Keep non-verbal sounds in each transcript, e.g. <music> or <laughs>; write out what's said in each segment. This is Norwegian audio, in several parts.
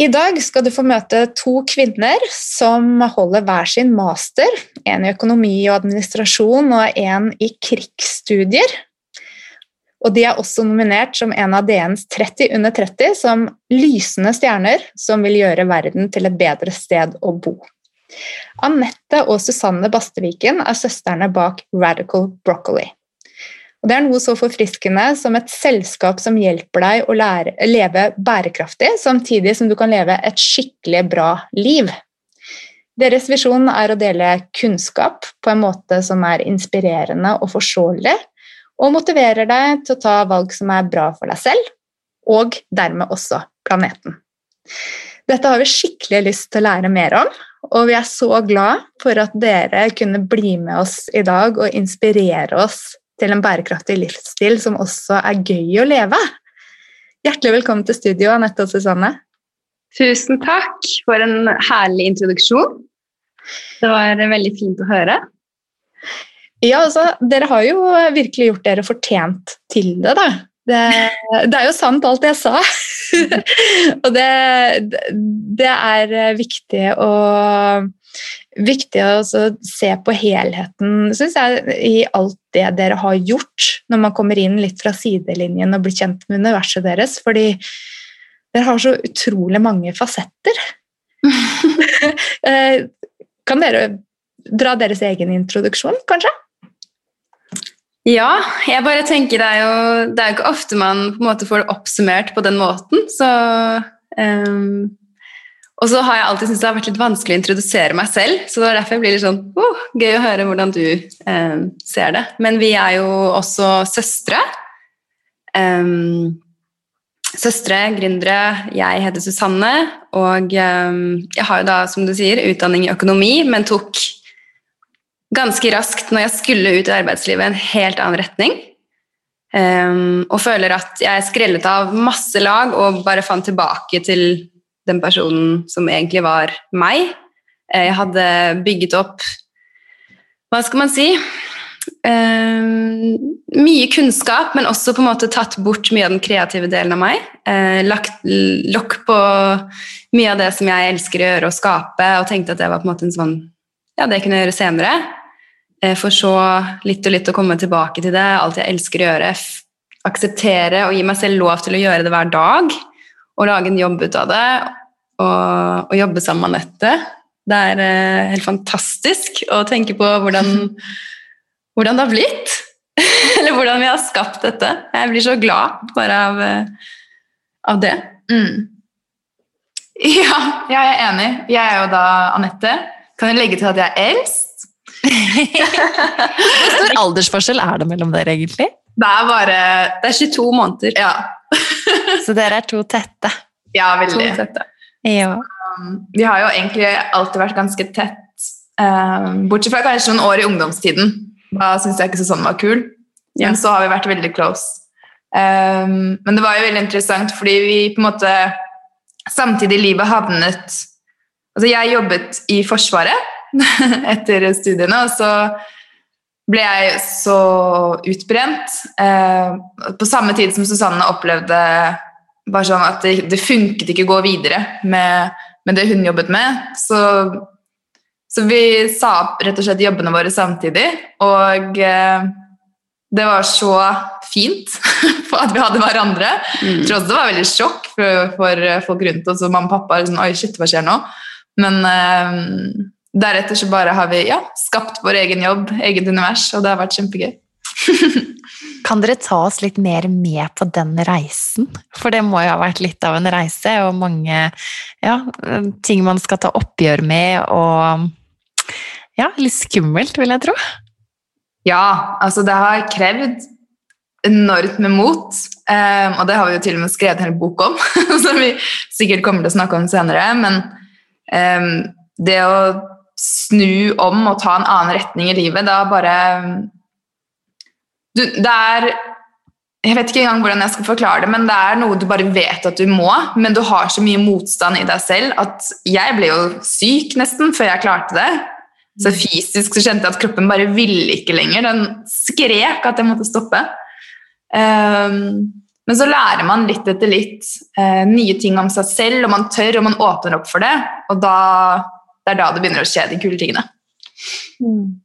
I dag skal du få møte to kvinner som holder hver sin master. En i økonomi og administrasjon og en i krigsstudier. Og de er også nominert som en av DNs 30 under 30 som lysende stjerner som vil gjøre verden til et bedre sted å bo. Anette og Susanne Basteviken er søstrene bak Radical Broccoli. Og det er noe så forfriskende som et selskap som hjelper deg å lære, leve bærekraftig, samtidig som du kan leve et skikkelig bra liv. Deres visjon er å dele kunnskap på en måte som er inspirerende og forståelig, og motiverer deg til å ta valg som er bra for deg selv, og dermed også planeten. Dette har vi skikkelig lyst til å lære mer om, og vi er så glad for at dere kunne bli med oss i dag og inspirere oss til en bærekraftig livsstil som også er gøy å leve. Hjertelig velkommen til studio, Anette og Susanne. Tusen takk for en herlig introduksjon. Det var veldig fint å høre. Ja, altså, Dere har jo virkelig gjort dere fortjent til det, da. Det, det er jo sant, alt jeg sa. <laughs> og det, det, er viktig å viktig å se på helheten synes jeg, i alt det dere har gjort, når man kommer inn litt fra sidelinjen og blir kjent med universet deres. Fordi dere har så utrolig mange fasetter. <laughs> Eh, kan dere dra deres egen introduksjon, kanskje? Ja, jeg bare tenker det er jo det er ikke ofte man måte får det oppsummert på den måten. Så um, og så har jeg alltid syntes det har vært litt vanskelig å introdusere meg selv, så det var derfor jeg blir litt sånn oh, gøy å høre hvordan du eh, ser det. Men vi er jo også søstre. Um, søstre, gründere. Jeg heter Susanne, og um, jeg har jo da, som du sier, utdanning i økonomi, men tok ganske raskt, når jeg skulle ut i arbeidslivet, en helt annen retning. Um, og føler at jeg skrellet av masse lag og bare fant tilbake til den personen som egentlig var meg. Eh, jeg hadde bygget opp Hva skal man si? Uh, mye kunnskap, men også på en måte tatt bort mye av den kreative delen av meg. Uh, lagt lokk på mye av det som jeg elsker å gjøre og skape, og tenkte at det var på en måte en sånn Ja, det kunne jeg gjøre senere. Uh, for så litt og litt å komme tilbake til det, alt jeg elsker å gjøre. Akseptere og gi meg selv lov til å gjøre det hver dag og lage en jobb ut av det og, og jobbe sammen med Anette. Det er eh, helt fantastisk å tenke på hvordan, <laughs> hvordan det har blitt. <laughs> Eller hvordan vi har skapt dette. Jeg blir så glad bare av, eh, av det. Mm. <laughs> Ja, jeg er enig. Jeg er jo da Anette. Kan jeg legge til at jeg er eldst? Hvor stor aldersforskjell er det mellom dere, egentlig? Det er bare Det er 22 måneder. Ja. <laughs> Så dere er to tette? Ja, veldig. To tette. Ja. Um, vi har jo egentlig alltid vært ganske tett, um, bortsett fra kanskje noen år i ungdomstiden. Da syntes jeg ikke sånn var kul, men så har vi vært veldig close. Um, men det var jo veldig interessant, fordi vi på en måte samtidig i livet havnet Altså, jeg jobbet i Forsvaret <laughs> etter studiene, og så ble jeg så utbrent. Eh, på samme tid som Susanne opplevde bare sånn at det, det funket ikke å gå videre med, med det hun jobbet med. Så, så, vi sa opp rett og slett jobbene våre samtidig. Og eh, det var så fint <laughs> at vi hadde hverandre. Mm. Jeg tror også det var veldig sjokk for, for folk rundt oss og mamma og pappa. Sånn, Oi, shit, hva skjer nå? Men eh, deretter så bare har vi ja, skapt vår egen jobb, eget univers, og det har vært kjempegøy. <laughs> Kan dere ta oss litt mer med på den reisen? For det må jo ha vært litt av en reise, og mange ja, ting man skal ta oppgjør med, og ja, litt skummelt, vil jeg tro. Ja, altså det har krevd enormt med mot, um, og det har vi jo til og med skrevet en hel bok om, <laughs> som vi sikkert kommer til å snakke om senere. Men um, det å snu om og ta en annen retning i livet, da bare du, Det er jeg vet ikke engang hvordan jeg skal forklare det, men det er noe du bare vet at du må, men du har så mye motstand i deg selv at jeg ble jo syk nesten før jeg klarte det. Så fysisk så kjente jeg at kroppen bare ville ikke lenger. Den skrek at jeg måtte stoppe. Um, men så lærer man litt etter litt uh, nye ting om seg selv, og man tør, og man åpner opp for det. Og da, det er da det begynner å skje, de kule tingene. Mm.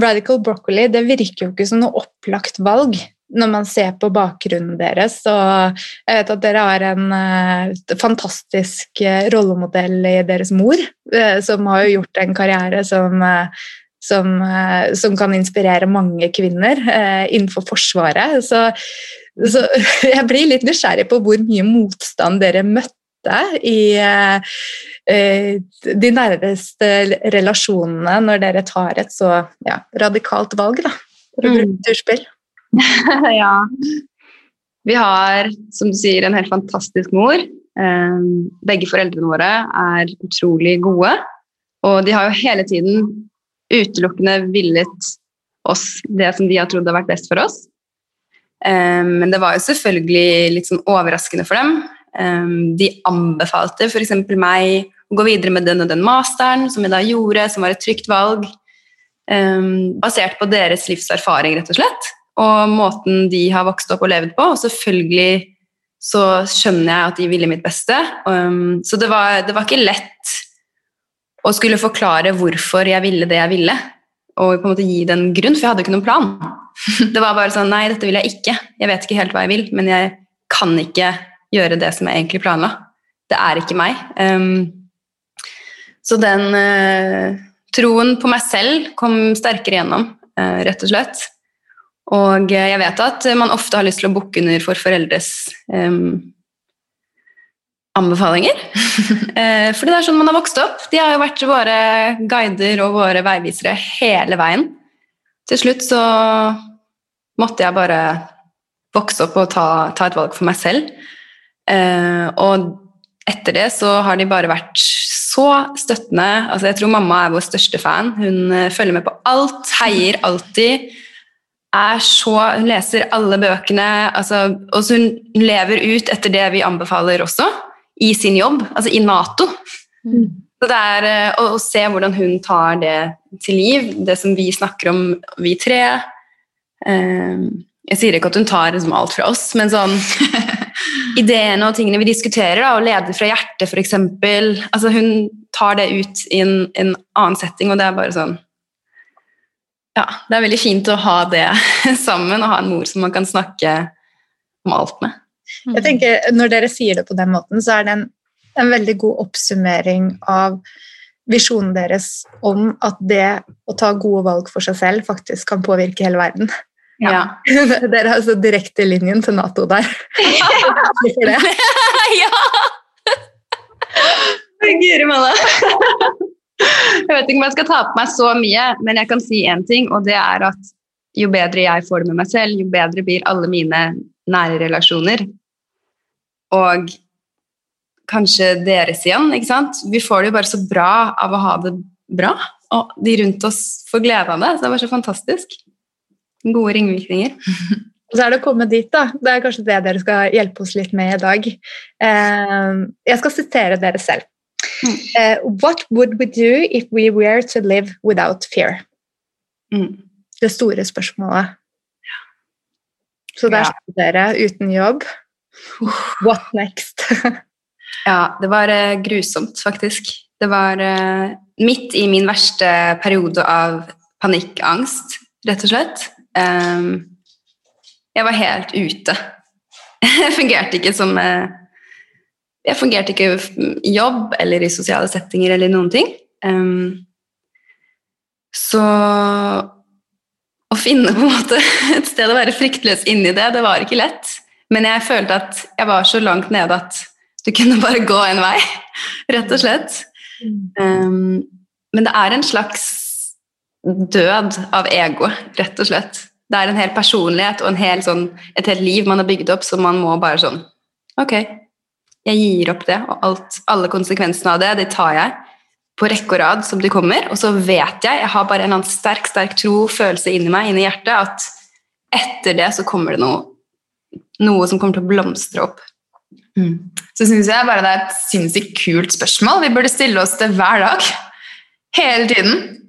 Radical broccoli det virker jo ikke som noe opplagt valg når man ser på bakgrunnen deres. Og jeg vet at dere har en uh, fantastisk uh, rollemodell i deres mor, uh, som har jo gjort en karriere som, som, som kan inspirere mange kvinner innenfor Forsvaret. Så, så, <laughs> jeg blir litt nysgjerrig på hvor mye motstand dere møtte i Eh, de nærmeste relasjonene når dere tar et så ja, radikalt valg da, for å bruke mm. turspill? <laughs> ja. Vi har, som du sier, en helt fantastisk mor. Eh, begge foreldrene våre er utrolig gode, og de har jo hele tiden utelukkende villet oss det som de har trodd har vært best for oss. Eh, men det var jo selvfølgelig litt sånn overraskende for dem. De anbefalte f.eks. meg å gå videre med den og den masteren, som jeg da gjorde, som var et trygt valg. Um, basert på deres livserfaring, rett og slett. Og måten de har vokst opp og levd på. Og selvfølgelig så skjønner jeg at de ville mitt beste. Um, så det var, det var, ikke lett å skulle forklare hvorfor jeg ville det jeg ville. Og på en måte gi den grunn, for jeg hadde ikke noen plan. <laughs> Det var bare sånn Nei, dette vil jeg ikke. Jeg vet ikke helt hva jeg vil, men jeg kan ikke gjøre det som jeg egentlig planla. Det er ikke meg. Um, så den uh, troen på meg selv kom sterkere gjennom, uh, rett og slett. Og eh, jeg vet at man ofte har lyst til å bukke under for foreldres um, anbefalinger. <laughs> fordi det er sånn man har vokst opp. De har jo vært våre guider og våre veivisere hele veien. Til slutt så måtte jeg bare vokse opp og ta, ta et valg for meg selv. Eh, og etter det så har de bare vært så støttende. Altså, jeg tror mamma er vår største fan. Hun uh, følger med på alt, heier alltid. Så, hun leser alle bøkene, altså, og hun lever ut etter det vi anbefaler også, i sin jobb, altså i Nato. Mm. Så det er uh, å, å, se hvordan hun tar det til liv, det som vi snakker om, vi tre. Eh, jeg sier ikke at hun tar liksom, alt fra oss, men sånn <laughs> ideene og tingene vi diskuterer, da, og leder fra hjertet f.eks. Altså, hun tar det ut i en, en, annen setting, og det er bare sånn Ja, det er veldig fint å ha det <laughs> sammen, og ha en mor som man kan snakke om alt med. Jeg tenker, Når dere sier det på den måten, så er det en, en veldig god oppsummering av visjonen deres om at det å ta gode valg for seg selv faktisk kan påvirke hele verden. Ja. <laughs> Dere har altså direktelinjen til Nato der. Hvorfor det? <laughs> ja! Guri malla. Jeg vet ikke om jeg skal ta på meg så mye, men jeg kan si én ting, og det er at jo bedre jeg får det med meg selv, jo bedre blir alle mine nære relasjoner. Og kanskje deres igjen. ikke sant? Vi får det jo bare så bra av å ha det bra, og de rundt oss får glede av det. Så det er bare så fantastisk. Gode ringvirkninger. Og <laughs> så er det å komme dit, da. Det er kanskje det dere skal hjelpe oss litt med i dag. Uh, jeg skal sitere dere selv. Uh, what would we do if we were to live without fear? Mm. Det store spørsmålet. Så der ja. står dere uten jobb. What next? <laughs> ja, det var uh, grusomt, faktisk. Det var uh, midt i min verste periode av panikkangst, rett og slett. Um, jeg var helt ute. Jeg fungerte ikke som uh, Jeg fungerte ikke i jobb eller i sosiale settinger eller noen ting. Um, så å finne på en måte et sted å være fryktløs inni det, det var ikke lett. Men jeg følte at jeg var så langt nede at du kunne bare gå en vei, rett og slett. Um, men det er en slags død av ego, rett og slett. Det er en hel personlighet og en hel sånn, et helt liv man har bygd opp, så man må bare sånn Ok, Jeg gir opp det, og alt, alle konsekvensene av det, det tar jeg på rekke og rad som de kommer. Og så vet jeg, jeg har bare en sterk sterk tro, følelse inni meg, inni hjertet, at etter det så kommer det noe, noe som kommer til å blomstre opp. Mm. Så syns jeg bare det er et sinnssykt kult spørsmål. Vi burde stille oss det hver dag. Hele tiden.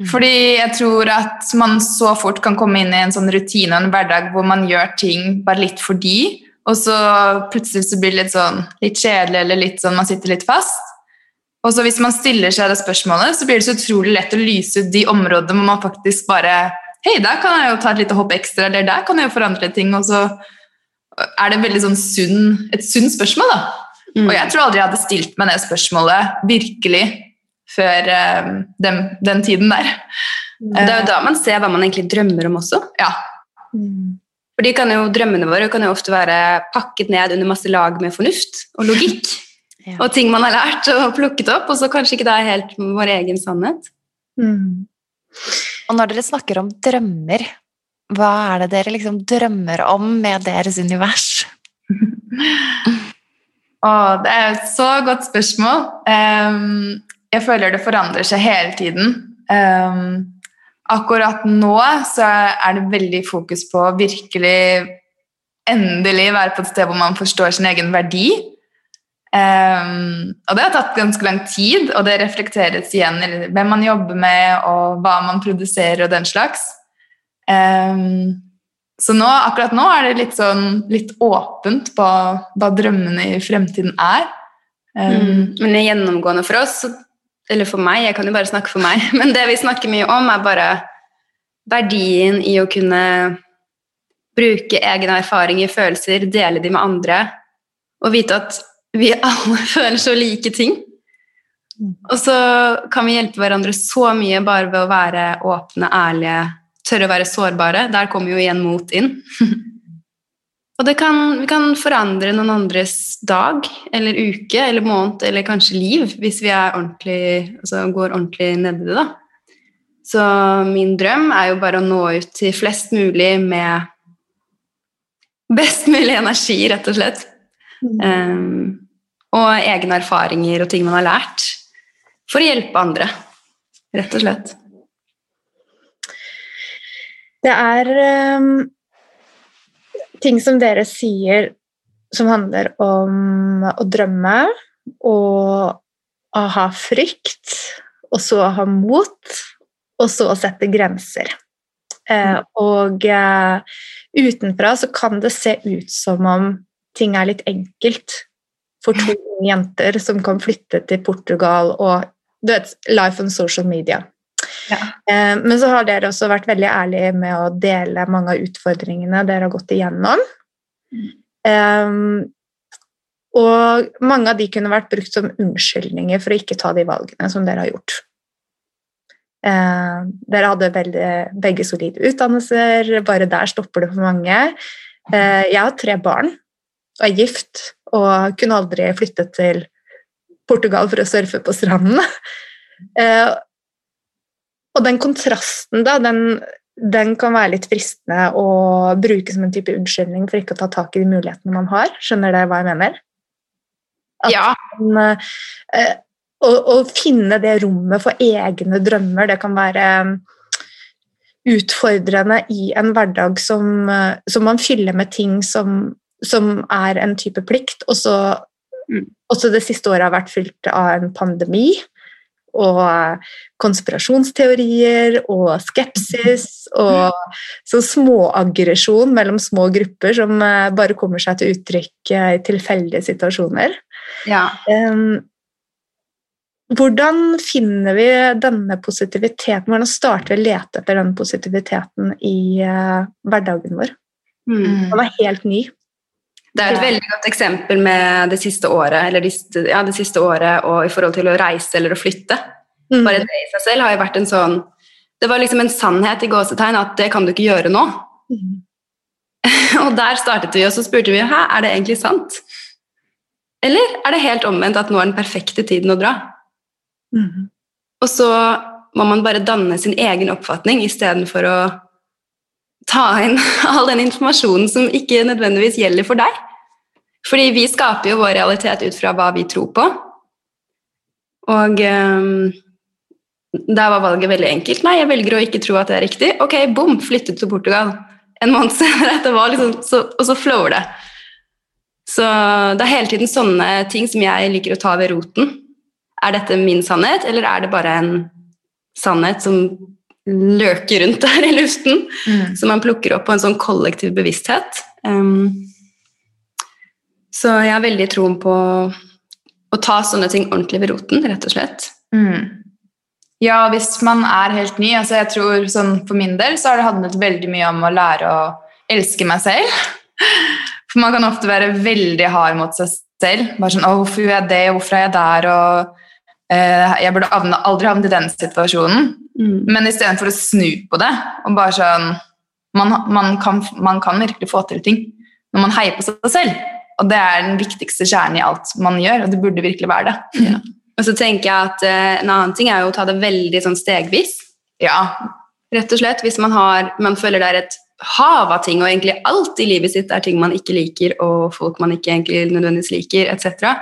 Mm. Fordi jeg tror at man så fort kan komme inn i en sånn rutine og en hverdag hvor man gjør ting bare litt fordi, og så plutselig så blir det litt sånn litt kjedelig eller litt sånn man sitter litt fast. Og så hvis man stiller seg det spørsmålet, så blir det så utrolig lett å lyse ut de områdene hvor man faktisk bare Hei, der kan jeg jo ta et lite hopp ekstra, eller der kan jeg jo forandre ting. Og så er det veldig sånn sunn, et sunt spørsmål, da. Mm. Og jeg tror aldri jeg hadde stilt meg det spørsmålet virkelig før um, den, den, tiden der. Det er jo da man ser hva man egentlig drømmer om også. Ja. Mm. For jo, Drømmene våre kan jo ofte være pakket ned under masse lag med fornuft og logikk. <laughs> ja. Og ting man har lært og plukket opp, og så kanskje ikke det er helt vår egen sannhet. Mm. Og når dere snakker om drømmer, hva er det dere liksom drømmer om med deres univers? <laughs> Å, det er et så godt spørsmål. Um, jeg føler det forandrer seg hele tiden. Um, akkurat nå så er det veldig fokus på å virkelig endelig være på et sted hvor man forstår sin egen verdi. Um, og det har tatt ganske lang tid, og det reflekteres igjen i hvem man jobber med, og hva man produserer, og den slags. Um, så nå, akkurat nå er det litt, sånn, litt åpent på hva drømmene i fremtiden er. Um, mm. Men det er gjennomgående for oss, eller for meg, jeg kan jo bare snakke for meg, <laughs> men det vi snakker mye om, er bare verdien i å kunne bruke egne erfaringer, følelser, dele de med andre, og vite at vi alle <laughs> føler så like ting. Og så kan vi hjelpe hverandre så mye bare ved å være åpne, ærlige, tørre å være sårbare. Der kommer jo igjen mot inn. <laughs> Og kan, vi kan forandre noen andres dag eller uke eller måned eller kanskje liv hvis vi altså går ordentlig nedi det. da. Så min drøm er jo bare å nå ut til flest mulig med best mulig energi, rett og slett. Um, og egne erfaringer og ting man har lært, for å hjelpe andre, rett og slett. Det er um, ting som dere sier som handler om å drømme og å ha frykt, og så å ha mot, og så å sette grenser. Uh, og uh, utenfra så kan det se ut som om ting er litt enkelt for to <laughs> jenter som kan flytte til Portugal og du vet, life on social media. Ja. Eh, men så har dere også vært veldig ærlige med å dele mange av utfordringene dere har gått igjennom. Mm. og mange av de kunne vært brukt som unnskyldninger for å ikke ta de valgene som dere har gjort. Uh, dere hadde veldig, begge solide utdannelser, bare der stopper det for mange. Uh, jeg har tre barn og er gift og kunne aldri flyttet til Portugal for å surfe på stranden. <laughs> Eh, og den kontrasten, da, den, den, kan være litt fristende å bruke som en type unnskyldning for ikke å ta tak i de mulighetene man har. Skjønner dere hva jeg mener? At ja. Man, eh, å, å, finne det rommet for egne drømmer, det kan være utfordrende i en hverdag som, som man fyller med ting som som er en type plikt. Og så mm. også det siste året har vært fylt av en pandemi og konspirasjonsteorier og skepsis og sånn småaggresjon mellom små grupper som eh, bare kommer seg til uttrykk i tilfeldige situasjoner. Ja. Hvordan finner vi denne positiviteten? Hvordan starter vi å lete etter den positiviteten i uh, hverdagen vår? Mm. Den er helt ny. Det er et veldig godt eksempel med det siste året, eller de, ja, det siste året og i forhold til å reise eller å flytte. Mm. Bare det i seg selv har jo vært en sånn Det var liksom en sannhet i gåsetegn at det kan du ikke gjøre nå. Mm. <laughs> og der startet vi, og så spurte vi hæ, er det egentlig sant? Eller er det helt omvendt at nå er den perfekte tiden å dra? Mm. Og så må man bare danne sin egen oppfatning istedenfor å ta inn <laughs> all den informasjonen som ikke nødvendigvis gjelder for deg. Fordi vi skaper jo vår realitet ut fra hva vi tror på. Og um, der var valget veldig enkelt. Nei, jeg velger å ikke tro at det er riktig. Ok, bom, flyttet til Portugal. En måned <laughs> senere, det var liksom, så, og så flower det. Så det er hele tiden sånne ting som jeg liker å ta ved roten. Er dette min sannhet, eller er det bare en sannhet som løker rundt der i luften? Mm. Som man plukker opp på en sånn kollektiv bevissthet. Um, så jeg har veldig troen på å ta sånne ting ordentlig ved roten, rett og slett. Mm. Ja, hvis man er helt ny altså jeg tror sånn For min del så har det handlet veldig mye om å lære å elske meg selv. <laughs> For man kan ofte være veldig hard mot seg selv. Bare sånn 'Å, hvorfor gjør jeg det? Hvorfor er jeg der?' Og 'Jeg burde aldri havnet i den situasjonen.' Mm. Men istedenfor å snu på det og bare sånn man, man, kan, man kan virkelig få til ting når man heier på seg selv. Og det er den viktigste kjernen i alt man gjør, og det burde virkelig være det. Ja. Og så tenker jeg at eh, En annen ting er jo å ta det veldig sånn stegvis. Ja, Rett og slett, Hvis man, har, man føler det er et hav av ting, og egentlig alt i livet sitt er ting man ikke liker, og folk man ikke egentlig nødvendigvis liker, etc.,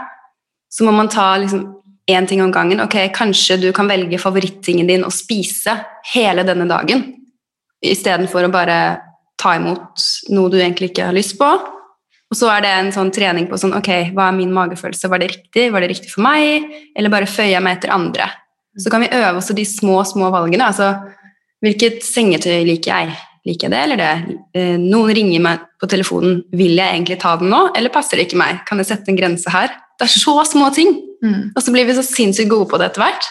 så må man ta liksom én ting om gangen. Ok, Kanskje du kan velge favorittingen din å spise hele denne dagen, istedenfor å bare ta imot noe du egentlig ikke har lyst på. Og så er det en sånn trening på sånn, ok, hva er min magefølelse? Var det riktig? Var det riktig for meg? Eller bare føyer jeg meg etter andre? Så kan vi øve oss i de små, små valgene. Altså, hvilket sengetøy liker jeg? Liker jeg det eller det? Eh, Noen ringer meg på telefonen. Vil jeg egentlig ta den nå, eller passer det ikke meg? Kan jeg sette en grense her? Det er så små ting. mm. Og så blir vi så sinnssykt gode på det etter hvert.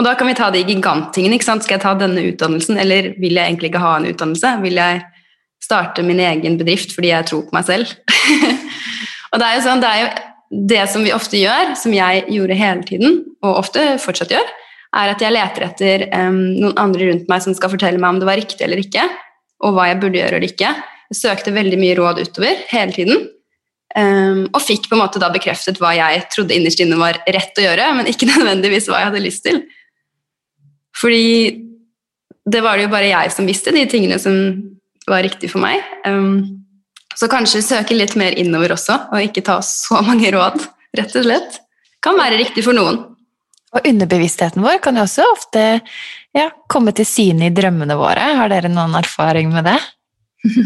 Og da kan vi ta de giganttingene. ikke sant? Skal jeg ta denne utdannelsen, eller vil jeg egentlig ikke ha en utdannelse? Vil jeg starte min egen bedrift fordi jeg tror på meg selv? <laughs> og det er jo sånn, det er jo det som vi ofte gjør, som jeg gjorde hele tiden, og ofte fortsatt gjør, er at jeg leter etter um, noen andre rundt meg som skal fortelle meg om det var riktig eller ikke, og hva jeg burde gjøre eller ikke. Jeg søkte veldig mye råd utover hele tiden, em, og fikk på en måte da bekreftet hva jeg trodde innerst inne var rett å gjøre, men ikke <laughs> nødvendigvis hva jeg hadde lyst til. Fordi det var det jo bare jeg som visste de tingene som var riktig for meg. Um, så kanskje søke litt mer innover også, og ikke ta så mange råd, rett og slett. Kan være riktig for noen. Og underbevisstheten vår kan jo også ofte ja, komme til syne i drømmene våre. Har dere noen erfaring med det? <laughs>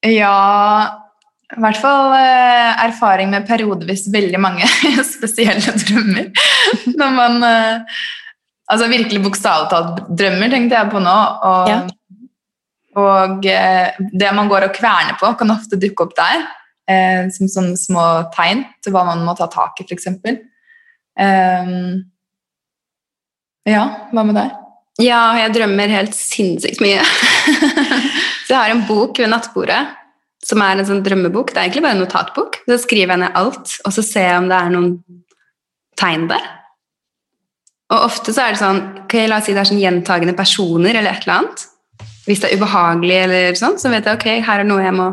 Ja, i hvert fall eh, erfaring med periodevis veldig mange <laughs> spesielle drømmer. <laughs> Når man eh, Altså virkelig bokstavelig talt drømmer, tenkte jeg på nå. Og, Ja. og eh, det man går og kverner på, kan ofte dukke opp der. Eh, som sånne små tegn til hva man må ta tak i, f.eks. Um, ja, hva med deg? Ja, jeg drømmer helt sinnssykt mye. <laughs> så jeg har en bok ved nattbordet som er en sånn drømmebok. Det er egentlig bare en notatbok. Så skriver jeg ned alt, og så ser jeg om det er noen tegn der. Og ofte så er det sånn ok, La oss si det er sånn gjentagende personer eller et eller annet. Hvis det er ubehagelig, eller sånn, så vet jeg ok, her er noe jeg må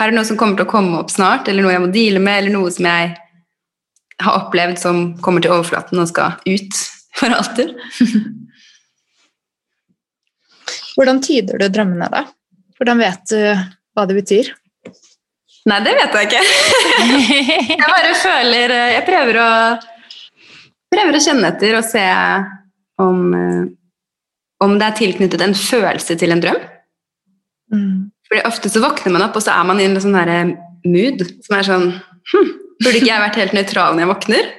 her er noe som kommer til å komme opp snart, eller noe jeg må deale med, eller noe som jeg har opplevd som kommer til overflaten og skal ut for alltid. <laughs> Hvordan tyder du drømmene, da? Hvordan vet du hva det betyr? Nei, det vet jeg ikke. <laughs> jeg bare føler eh, Jeg prøver å, prøver å kjenne etter og se om, eh, om det er tilknyttet en følelse til en drøm. Fordi Ofte så våkner man opp, og så er man i en sånn her mood som er sånn hm, Burde ikke jeg vært helt nøytral når jeg våkner?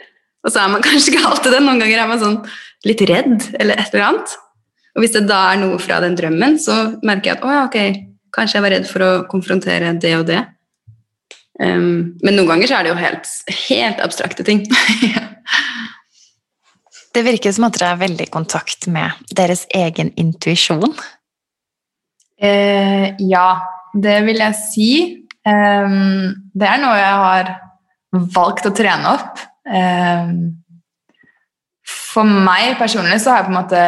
Og så er man <laughs> kanskje ikke alltid det. Noen ganger er man sånn litt redd eller et eller annet. Og hvis det da er noe fra den drømmen, så merker jeg at å ja, ok, kanskje jeg var redd for å konfrontere det og det. Um, men noen ganger så er det jo helt, helt abstrakte ting. <laughs> Det virker som at dere er veldig i kontakt med deres egen intuisjon. Eh, ja, det vil jeg si. Um, det er noe jeg har valgt å trene opp. Um, for meg personlig så har jeg på en måte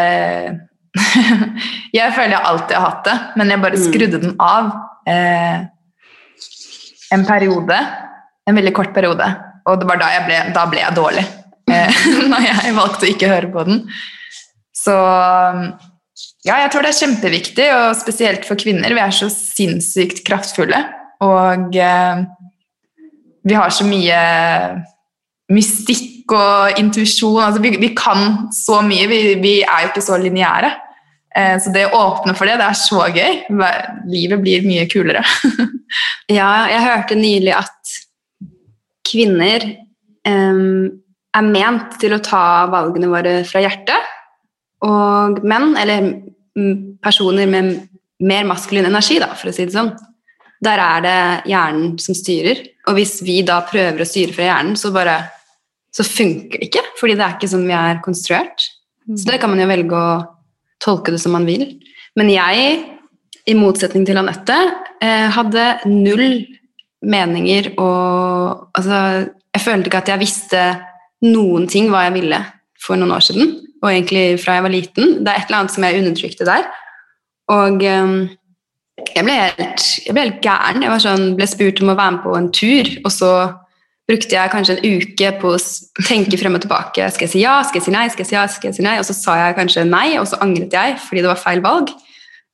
<laughs> Jeg føler jeg alltid har hatt det, men jeg bare Mm. den av eh, en periode. En veldig kort periode. Og det var da jeg ble, da ble jeg dårlig. Eh, <laughs> når jeg valgte å ikke høre på den. Så ja, jeg tror det er kjempeviktig, og spesielt for kvinner. Vi er så sinnssykt kraftfulle. Og eh, vi har så mye mystikk og intuisjon. Altså, vi, vi, kan så mye. Vi, vi, er jo ikke så lineære. Eh, så det å åpne for det, det er så gøy. Livet blir mye kulere. <laughs> ja, jeg hørte nylig at kvinner um, er ment til å ta valgene våre fra hjertet. Og menn, eller personer med mer maskulin energi, da, for å si det sånn, der er det hjernen som styrer. Og hvis vi da prøver å styre fra hjernen, så bare så funker det ikke. Fordi det er ikke sånn vi er konstruert. Så det kan man jo velge å tolke det som man vil. Men jeg, i motsetning til Anette, eh, hadde null meninger og Altså, jeg følte ikke at jeg visste noen ting hva jeg ville for noen år siden. Og egentlig fra jeg var liten. Det er et eller annet som jeg undertrykte der. Og um, jeg ble, helt, jeg ble helt gæren. Jeg sånn, ble spurt om å være med på en tur, og så brukte jeg kanskje en uke på å tenke frem og tilbake. Skal jeg si ja? Skal jeg si nei? Skal jeg si ja? Skal jeg si nei? Og så sa jeg kanskje nei, og så angret jeg fordi det var feil valg.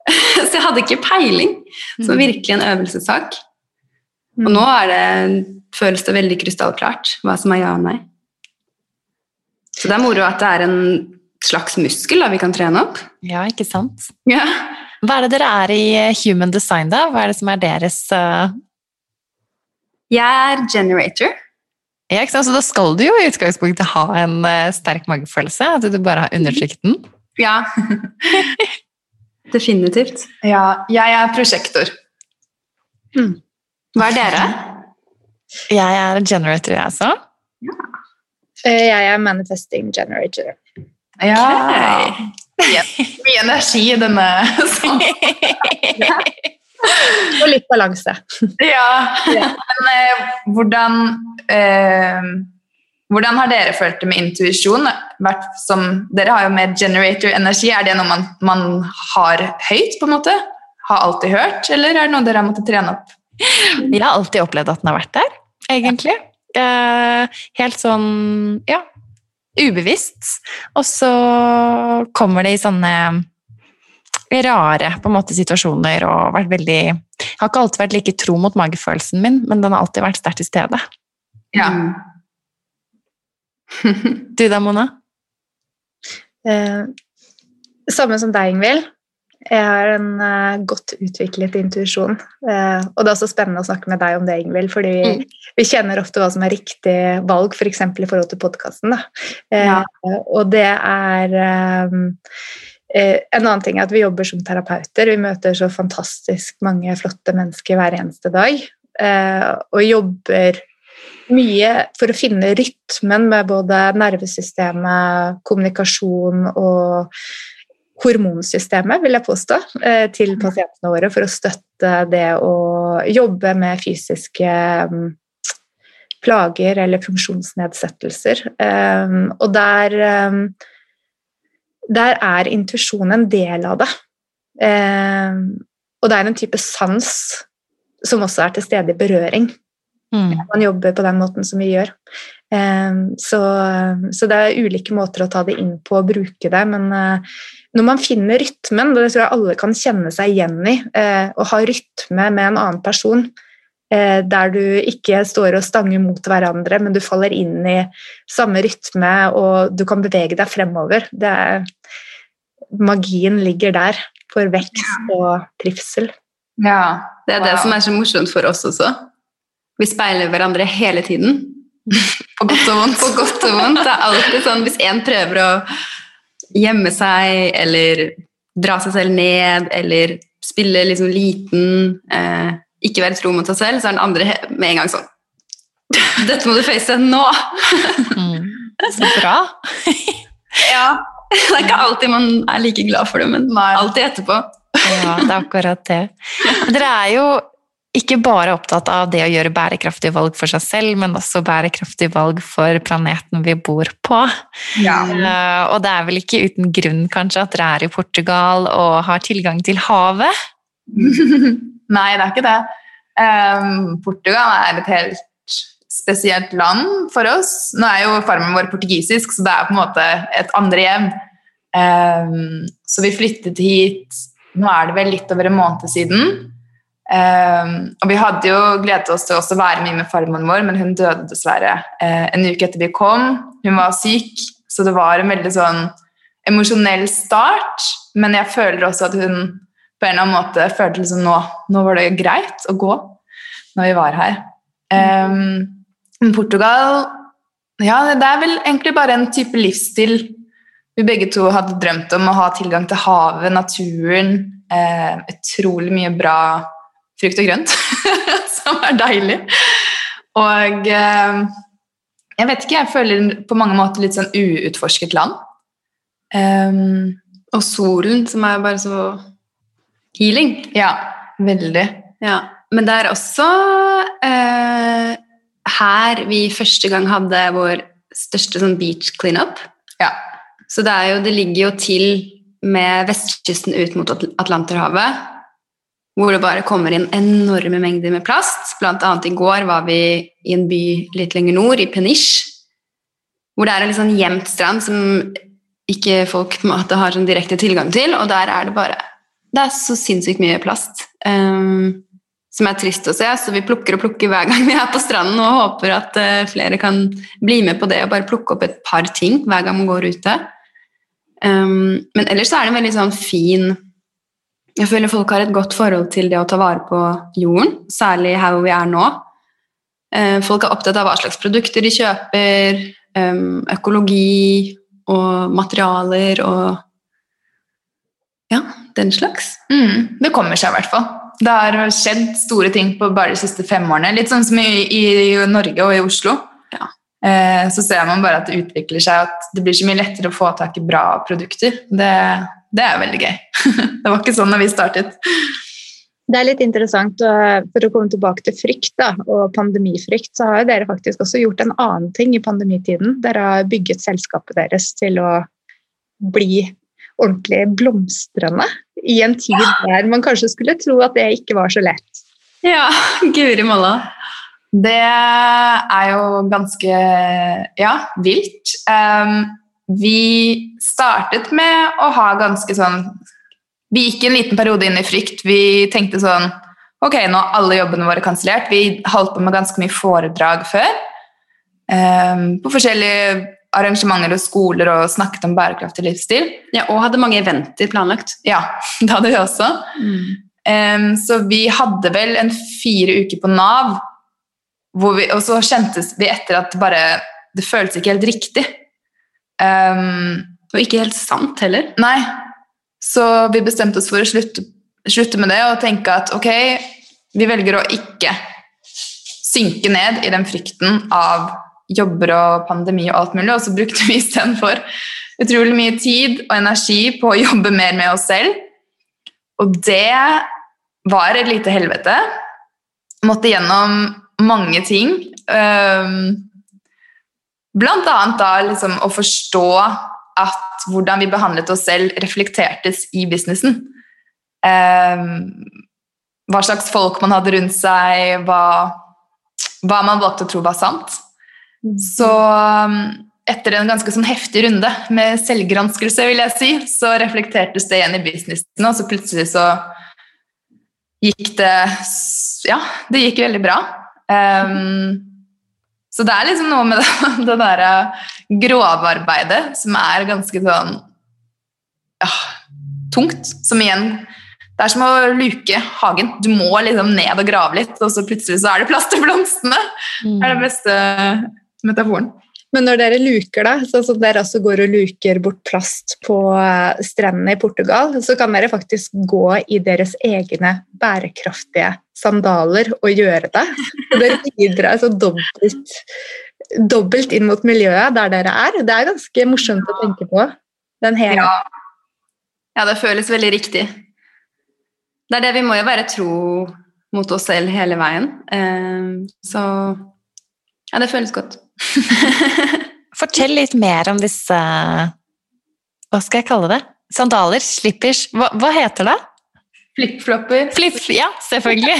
<laughs> så jeg hadde ikke peiling. Så mm. virkelig en øvelsessak. Og mm. nå det, føles det veldig krystallklart hva som er ja og nei. Så det er moro at det er en slags muskel da, vi kan trene opp. Ja, ikke sant? Ja. Hva er det dere er i eh, Human Design, da? Hva er det som er deres uh... Jeg er generator. Ja, ikke sant? Så da skal du jo i utgangspunktet ha en uh, sterk magefølelse, at du bare har undertrykt den? <laughs> Ja. <laughs> Definitivt. Ja, jeg er prosjektor. Hmm. Hva er dere? Jeg er generator, jeg også. Ja. Jeg er manifesting generator. Ja. Okay. Mye, energi i denne <laughs> Og litt balanse. ja. Men eh, hvordan eh, hvordan har dere følt det med intuisjon? Dere har jo mer generator-energi. Er det noe man, man, har høyt, på en måte? Har alltid hørt, eller er det noe dere har måttet trene opp? Jeg har alltid opplevd at den har vært der, egentlig. Eh, helt sånn ja, ubevisst. Og så kommer det i sånne rare på en måte situasjoner og vært veldig Jeg har ikke alltid vært like tro mot magefølelsen min, men den har alltid vært sterkt til stede. Ja. <laughs> du da, Mona? Eh, samme som deg, Ingvild. Jeg har en uh, godt utviklet intuisjon. Uh, og det er også spennende å snakke med deg om det, Ingvild, fordi mm. vi kjenner ofte hva som er riktig valg, f.eks. For i forhold til podkasten. Uh, ja. Og det er um, En annen ting er at vi jobber som terapeuter. Vi møter så fantastisk mange flotte mennesker hver eneste dag. og jobber mye for å finne rytmen med både nervesystemet, kommunikasjon og hormonsystemet, vil jeg påstå, eh, til mm. pasientene våre for å støtte det å jobbe med fysiske mm, plager eller funksjonsnedsettelser. Eh, og der, eh, der er intuisjon en del av det. Og det er en type sans som også er til stede i berøring. Mm. Man jobber på den måten som vi gjør. Så, så, det er ulike måter å ta det inn på og bruke det, men når man finner rytmen, det tror jeg alle kan kjenne seg igjen i, eh, å ha rytme med en annen person eh, der du ikke står og stanger mot hverandre, men du faller inn i samme rytme, og du kan bevege deg fremover. Er, magien ligger der for vekst og trivsel. Ja, det er det som er så morsomt for oss også. Vi speiler hverandre hele tiden. <laughs> På godt og vondt. På godt og vondt. Det er alltid sånn hvis én prøver å gjemme seg eller dra seg selv ned eller spille liksom liten, eh, ikke være tro mot seg selv, så er den andre med en gang sånn Dette må du face nå! mm. Så bra. <laughs> ja. Det er ikke alltid man er like glad for det, men alltid etterpå. ja, det er akkurat det. Dere er jo ikke bare opptatt av det å gjøre bærekraftige valg for seg selv, men også bærekraftige valg for planeten vi bor på. Ja. Uh, og det er vel ikke uten grunn kanskje at dere er i Portugal og har tilgang til havet? <laughs> Nei, det er ikke det. Um, Portugal er et helt spesielt land for oss. Nå er jo farmen vår portugisisk, så det er på en måte et andre hjem. Um, så vi flyttet hit Nå er det vel litt over en måned siden. Um, og vi hadde jo gledet oss til å være mye med farmoren vår, men hun døde dessverre uh, en uke etter vi kom. Hun var syk, så det var en veldig sånn emosjonell start. Men jeg føler også at hun på en eller annen måte følte liksom nå, nå var det greit å gå når vi var her. Um, Portugal Ja, det er vel egentlig bare en type livsstil vi begge to hadde drømt om å ha tilgang til havet, naturen, eh, utrolig mye bra frukt og grønt, <laughs> som er deilig. Og eh, jeg vet ikke, jeg føler på mange måter litt sånn uutforsket land. Um, og solen, som er bare så healing. Ja, veldig. Ja. Men det er også eh, her vi første gang hadde vår største sånn beach cleanup. Ja. Så det, jo, det, ligger jo til med vestkysten ut mot Atlanterhavet, hvor det bare kommer inn enorme mengder med plast. Blant annet i går var vi i en by litt lenger nord, i Peniche, hvor det er en litt sånn gjemt strand som ikke folk på en måte har sånn direkte tilgang til, og der er det bare Det er så sinnssykt mye plast. Um, som er trist å se. Så vi plukker og plukker hver <laughs> gang vi er på stranden og håper at uh, flere kan bli med på det og bare plukke opp et par ting hver gang man går ute. Um, men ellers er det en veldig sånn fin Jeg føler folk har et godt forhold til det å ta vare på jorden, særlig her hvor vi er nå. Uh, folk er opptatt av hva slags produkter de kjøper, um, økologi og materialer og ja, den slags. Mm, det kommer seg i hvert fall. Det har skjedd store ting på bare de siste fem årene. Litt sånn som i, i Norge og i Oslo. Ja. Eh, så ser man bare at det utvikler seg, at det blir så mye lettere å få tak i bra produkter. Det, det er veldig gøy. <laughs> det var ikke sånn da vi startet. Det er litt interessant, For å komme tilbake til frykt da, og pandemifrykt, så har dere faktisk også gjort en annen ting i pandemitiden. Dere har bygget selskapet deres til å bli ordentlig blomstrende i en tid der man kanskje skulle tro at det ikke var så lett. Ja, guri malla. Det er jo ganske ja, vilt. Um, vi startet med å ha ganske sånn Vi gikk en liten periode inn i frykt. Vi tenkte sånn Ok, nå er alle jobbene våre kansellert. Vi holdt på med ganske mye foredrag før. Um, på forskjellige arrangementer og skoler og snakket om bærekraftig livsstil. Ja, Og hadde mange eventer planlagt. Ja, <laughs> det hadde vi også. Mm. Um, så vi hadde vel en fire uker på Nav vi, og så kjentes vi etter at bare Det føltes ikke helt riktig. Um, og ikke helt sant heller. Nei. Så vi bestemte oss for å slutte, slutte, med det og tenke at ok, vi velger å ikke synke ned i den frykten av jobber og pandemi og alt mulig, og så brukte vi istedenfor utrolig mye tid og energi på å jobbe mer med oss selv. Og det var et lite helvete. Måtte gjennom mange ting. Blant annet da liksom å forstå at hvordan vi behandlet oss selv, reflektertes i businessen. Hva slags folk man hadde rundt seg, hva, hva man valgte å tro var sant. Mm. Så um, etter en ganske sånn heftig runde med selvgranskelse, vil jeg si, så reflektertes det igjen i businessen, og så plutselig så gikk det Ja, det gikk veldig bra. Um, så det er liksom noe med <laughs> det, det derre grovarbeidet som er ganske sånn ja, tungt. Som igjen Det er som å luke hagen. Du må liksom ned og grave litt, og så plutselig så er det plass til blomstene. Det er det beste metaforen. Men når dere luker, da, sånn som dere også går og luker bort plast på eh, strendene i Portugal, så kan dere faktisk gå i deres egne bærekraftige sandaler og gjøre det. Og dere bidrar så dobbelt, dobbelt inn mot miljøet der dere er. Det er ganske morsomt å tenke på. Ja. ja, det føles veldig riktig. Det er det vi må jo være tro mot oss selv hele veien. Eh, så ja, det føles godt. <laughs> Fortell litt mer om disse Hva skal jeg kalle det? Sandaler? Slippers? Hva, hva heter det? Flipflopper. Flip, ja, selvfølgelig.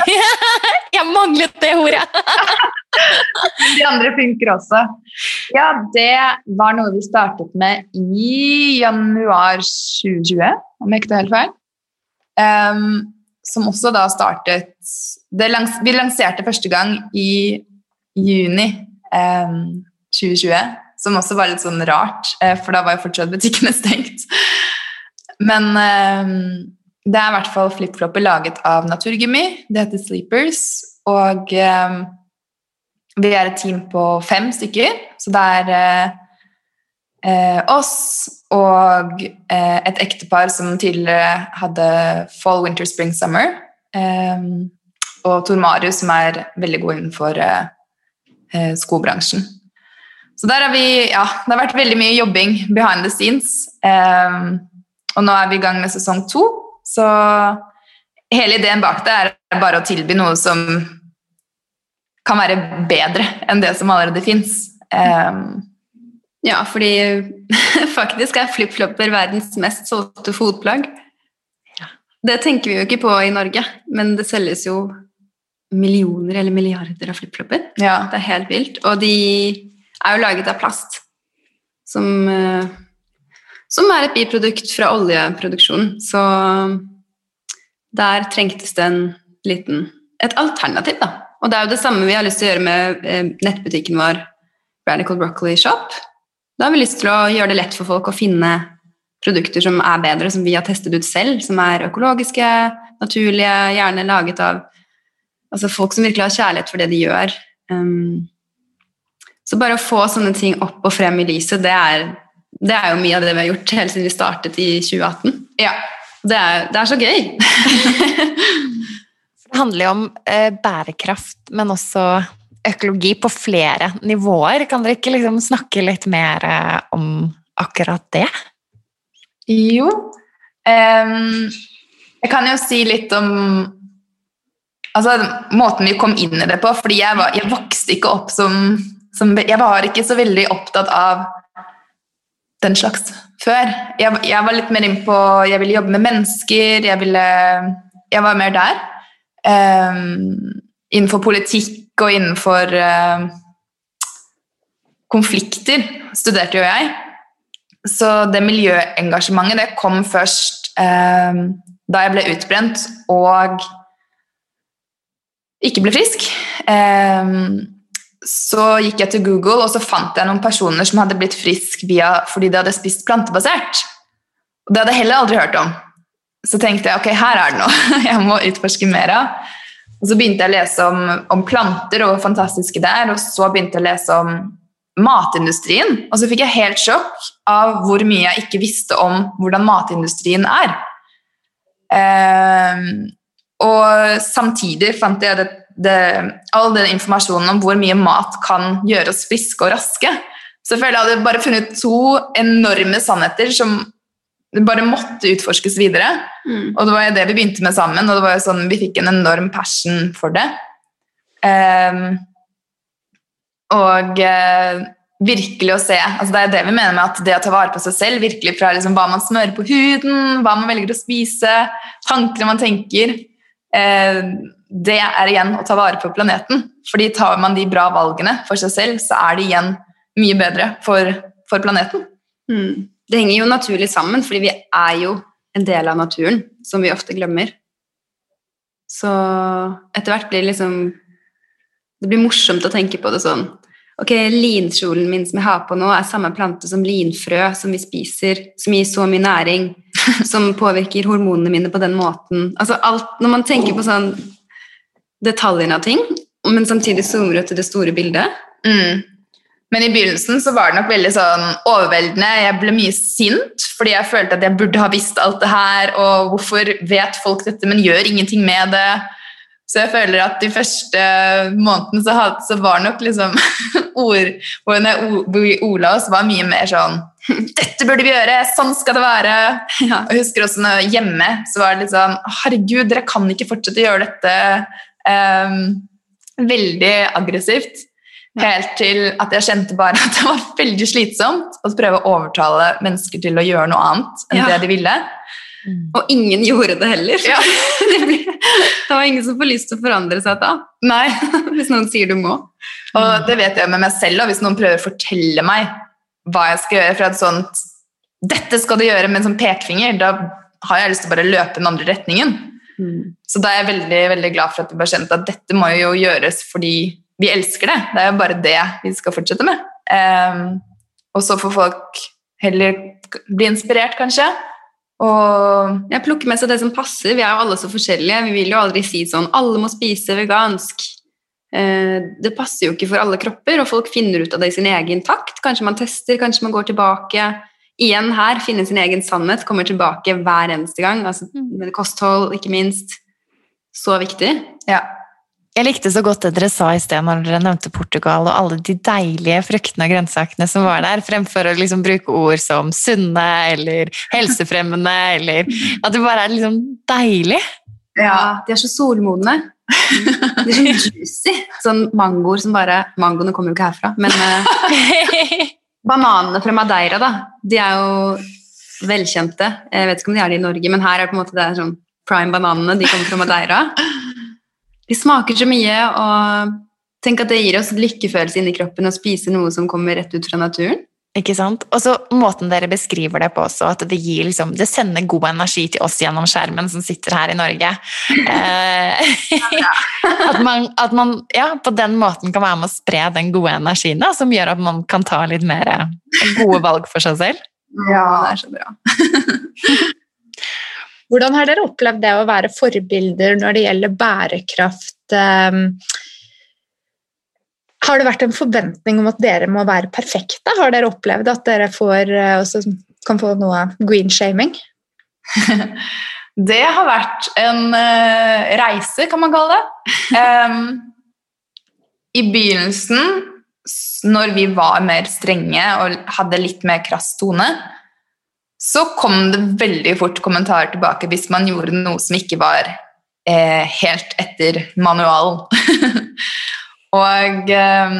<laughs> jeg manglet det ordet! <laughs> De andre funker også. Ja, det var noe vi startet med i januar 2020, om jeg ikke tar helt feil. Um, som også da startet lans, Vi lanserte første gang i juni eh, 2020, som også var litt sånn rart, eh, for da var jo fortsatt butikkene <laughs> stengt. Men eh, det er i hvert fall flipflopper laget av naturgummi. Det heter Sleepers. Og eh, vi er et team på fem stykker, så det er eh, eh, oss og eh, et ektepar som tidligere hadde Fall, Winter, Spring, Summer. Eh, og Tor Marius, som er veldig god innenfor eh, skobransjen. Så der har vi, ja, det har vært veldig mye jobbing behind the scenes. og nå er vi i gang med sesong to. Så hele ideen bak det er bare å tilby noe som kan være bedre enn det som allerede fins. Um, ja, fordi <laughs> faktisk er flipflopper verdens mest solgte fotplagg. Det tenker vi jo ikke på i Norge, men det selges jo millioner eller milliarder av flipflopper. Ja. Det er helt vilt. Og de er jo laget av plast, som, eh, som er et biprodukt fra oljeproduksjonen. Så der trengtes det en liten et alternativ, da. Og det er jo det samme vi har lyst til å gjøre med eh, nettbutikken vår, Radical Broccoli Shop. Da har vi lyst til å gjøre det lett for folk å finne produkter som er bedre, som vi har testet ut selv, som er økologiske, naturlige, gjerne laget av altså folk som virkelig har kjærlighet for det de gjør. Um, så bare å få sånne ting opp og frem i lyset, det er, det er jo mye av det vi har gjort helt siden vi startet i 2018. Ja. Det er, det er så gøy! <laughs> Det handler jo om eh, bærekraft, men også økologi på flere nivåer. Kan dere ikke liksom snakke litt mer eh, om akkurat det? Jo. Um, jeg kan jo si litt om altså, måten vi kom inn i det på. fordi jeg, var, jeg vokste ikke opp som, som, Jeg var ikke så veldig opptatt av den slags før. Jeg, jeg var litt mer inn på Jeg ville jobbe med mennesker. Jeg, ville, jeg var mer der. Um, innenfor politikk og innenfor uh, konflikter studerte jo jeg. Så det miljøengasjementet det kom først um, da jeg ble utbrent og ikke ble frisk. Um, så gikk jeg til Google og så fant jeg noen personer som hadde blitt frisk via, fordi de hadde spist plantebasert. Og Det hadde jeg heller aldri hørt om så tenkte jeg ok, her er det noe <laughs> jeg må utforske mer av. Og Så begynte jeg å lese om, om planter og hvor fantastiske det er, og så begynte jeg å lese om matindustrien. Og så fikk jeg helt sjokk av hvor mye jeg ikke visste om hvordan matindustrien er. Eh, og samtidig fant jeg det, det, all den informasjonen om hvor mye mat kan gjøre oss friske og raske. Så jeg føler jeg hadde bare funnet to enorme sannheter som bare måtte utforskes videre. Mm. Og det var jo det vi begynte med sammen, og det var jo sånn vi fikk en enorm passion for det. Um, og uh, virkelig å se altså Det er det vi mener med at det å ta vare på seg selv, virkelig fra liksom hva man smører på huden, hva man velger å spise, tankene man tenker Det er igjen å ta vare på planeten. Fordi tar man de bra valgene for seg selv, så er det igjen mye bedre for, for planeten. Mm. Det henger jo naturlig sammen, fordi vi er jo en del av naturen, som vi ofte glemmer. Så etter hvert blir det liksom Det blir morsomt å tenke på det sånn. Ok, linkjolen min som jeg har på nå, er samme plante som linfrø, som vi spiser, som gir så mye næring, som påvirker hormonene mine på den måten. Altså alt, Når man tenker på sånn detaljene av ting, men samtidig zoomer ut til det store bildet, mm. Men i begynnelsen så var det nok veldig sånn overveldende. Jeg ble mye sint fordi jeg følte at jeg burde ha visst alt det her, og hvorfor vet folk dette, men gjør ingenting med det? Så jeg føler at de første månedene så, hadde, så var nok liksom <laughs> ord, ola oss, var mye mer sånn Dette burde vi gjøre! Sånn skal det være! Ja. Jeg husker også når hjemme så var det litt sånn Herregud, dere kan ikke fortsette å gjøre dette um, veldig aggressivt. Helt til at jeg kjente bare at det var veldig slitsomt å prøve å overtale mennesker til å gjøre noe annet enn ja. det de ville. Mm. Og ingen gjorde det heller. Ja. <laughs> det, ble, det, var ingen som får lyst til å forandre seg da. Nei. <laughs> hvis noen sier du må. Og det vet jeg med meg selv, og hvis noen prøver å fortelle meg hva jeg skal gjøre fra et sånt 'Dette skal du gjøre' med en sånn pekefinger, da har jeg lyst til å bare løpe den andre retningen. Mm. Så da er jeg veldig, veldig glad for at vi bare kjent at dette må jo gjøres fordi vi elsker det. Det er jo bare det vi skal fortsette med. Um, og så får folk heller bli inspirert, kanskje. Og Jeg plukker med seg det som passer. Vi er jo alle så forskjellige. Vi vil jo aldri si sånn 'alle må spise vegansk'. Eh, det passer jo ikke for alle kropper, og folk finner ut av det i sin egen takt. Kanskje man tester, kanskje man går tilbake. Igjen her, finne sin egen sannhet, kommer tilbake hver eneste gang. Altså, med kosthold, ikke minst. Så viktig. ja. Jeg likte så godt det dere sa i sted når dere nevnte Portugal og alle de deilige fruktene og grønnsakene som var der, fremfor å liksom bruke ord som sunne eller helsefremmende, eller at det bare er liksom deilig. Ja, de er så solmodne. De er sånn juicy. Sånn mangoer som bare Mangoene kommer jo ikke herfra, men <laughs> eh, bananene fra Madeira, da, de er jo velkjente. Jeg vet ikke om de er det i Norge, men her er det på en måte det er sånn prime bananene. De kommer fra Madeira. De smaker så mye, og tenk at det gir oss lykkefølelse inni kroppen å spise noe som kommer rett ut fra naturen. Ikke sant? Og så måten dere beskriver det på også, at det gir liksom, det sender god energi til oss gjennom skjermen som sitter her i Norge. Eh, <laughs> at, man, at man ja, på den måten kan være med å spre den gode energien, da, som gjør at man kan ta litt mer eh, gode valg for seg selv. Ja, det er så bra. <laughs> Hvordan har dere opplevd det å være forbilder når det gjelder bærekraft? Har det vært en forventning om at dere må være perfekte? Har dere opplevd at dere får, eh, også kan få noe green shaming? <laughs> Det har vært en eh, reise, kan man kalle det. <laughs> Um, I begynnelsen, når vi var mer strenge og hadde litt mer krass tone, så kom det veldig fort kommentarer tilbake hvis man gjorde noe som ikke var eh, helt etter manualen. <laughs> og eh,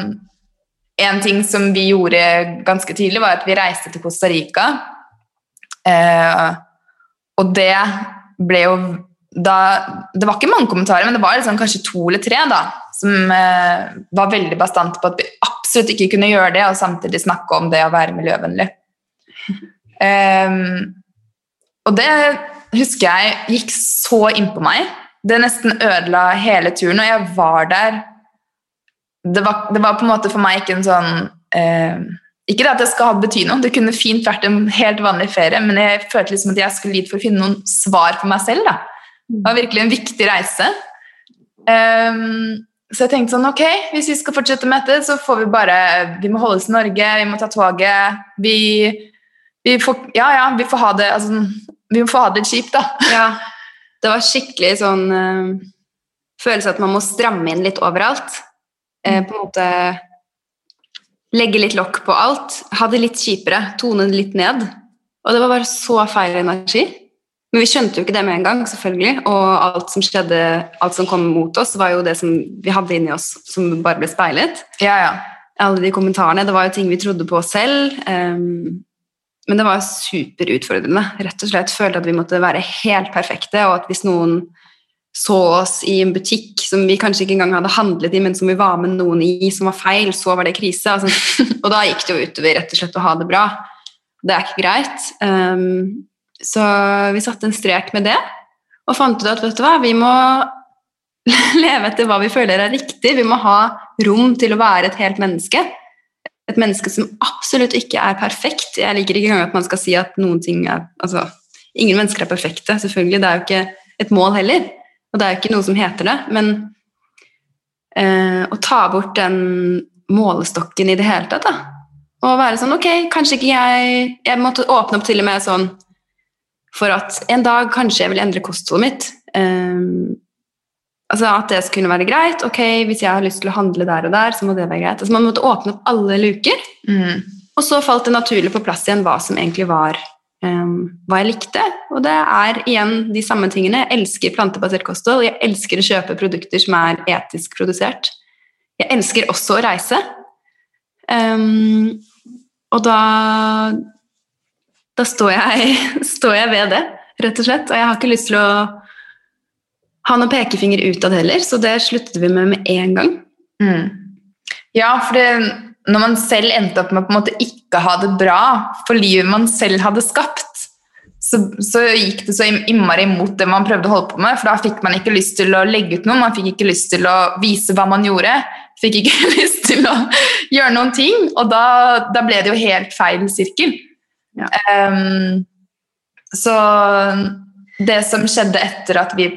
en ting som vi gjorde ganske tidlig, var at vi reiste til Costa Rica. Eh, og det ble jo da, Det var ikke mange kommentarer, men det var liksom kanskje to eller tre da, som eh, var veldig bastante på at vi absolutt ikke kunne gjøre det, og samtidig snakke om det å være miljøvennlig. Ehm, og det husker jeg gikk så innpå meg. Det nesten ødela hele turen, og jeg var der det var, det var på en måte for meg ikke en sånn eh, Ikke det at det skal bety noe, det kunne fint vært en helt vanlig ferie, men jeg følte liksom at jeg skulle dit for å finne noen svar for meg selv. da. Det var virkelig en viktig reise. Um, så jeg tenkte sånn, ok, hvis vi skal fortsette med dette, så får vi bare Vi må holde oss i Norge, vi må ta toget. Vi, vi får Ja, ja, vi får ha det altså, Vi må få ha det kjipt, da. <laughs> Ja, det var skikkelig sånn eh, følelse at man må stramme inn litt overalt. Eh, på en måte legge litt lokk på alt. Ha det litt kjipere, tone det litt ned. Og det var bare så feil energi. Men vi skjønte jo ikke det med en gang, selvfølgelig. Og alt som skjedde, alt som kom mot oss, var jo det som vi hadde inni oss, som bare ble speilet. Ja, ja. Alle de kommentarene, det var jo ting vi trodde på selv. Um, men det var superutfordrende. Rett og slett følte at vi måtte være helt perfekte, og at hvis noen så oss i en butikk som vi kanskje ikke engang hadde handlet i, men som vi var med noen i, som var feil, så var det krise. Altså, <laughs> og da gikk det jo utover rett og slett å ha det bra. Det er ikke greit. Um, så vi satte en strek med det, og fant ut at vet du hva, vi må <laughs> leve etter hva vi føler er riktig. Vi må ha rom til å være et helt menneske. Et menneske som absolutt ikke er perfekt. Jeg liker ikke engang at man skal si at noen ting er altså, Ingen mennesker er perfekte, selvfølgelig. Det er jo ikke et mål heller. Og det er jo ikke noe som heter det. Men eh, å ta bort den målestokken i det hele tatt, da. Og være sånn Ok, kanskje ikke jeg Jeg måtte åpne opp til og med sånn for at en dag kanskje jeg vil endre kostholdet mitt. Eh, altså At det skulle være greit. Ok, hvis jeg har lyst til å handle der og der, så må det være greit. Altså Man måtte åpne opp alle luker. Mm. Og så falt det naturlig på plass igjen hva som egentlig var um, hva jeg likte. Og det er igjen de samme tingene. Jeg elsker plantebasert kosthold. Jeg elsker å kjøpe produkter som er etisk produsert. Jeg elsker også å reise. Um, og da da står jeg, <laughs> står jeg ved det, rett og slett. Og jeg har ikke lyst til å ha noen pekefinger utad heller, så det sluttet vi med med en gang. Mm. Ja, for det, når man selv endte opp med å ikke ha det bra for livet man selv hadde skapt, så, så, gikk det så innmari imot det man prøvde å holde på med. For da fikk man ikke lyst til å legge ut noe, man fikk ikke lyst til å vise hva man gjorde. Fikk ikke <laughs> lyst til å gjøre noen ting, og da, da ble det jo helt feil sirkel. Ja. Um, så det som skjedde etter at vi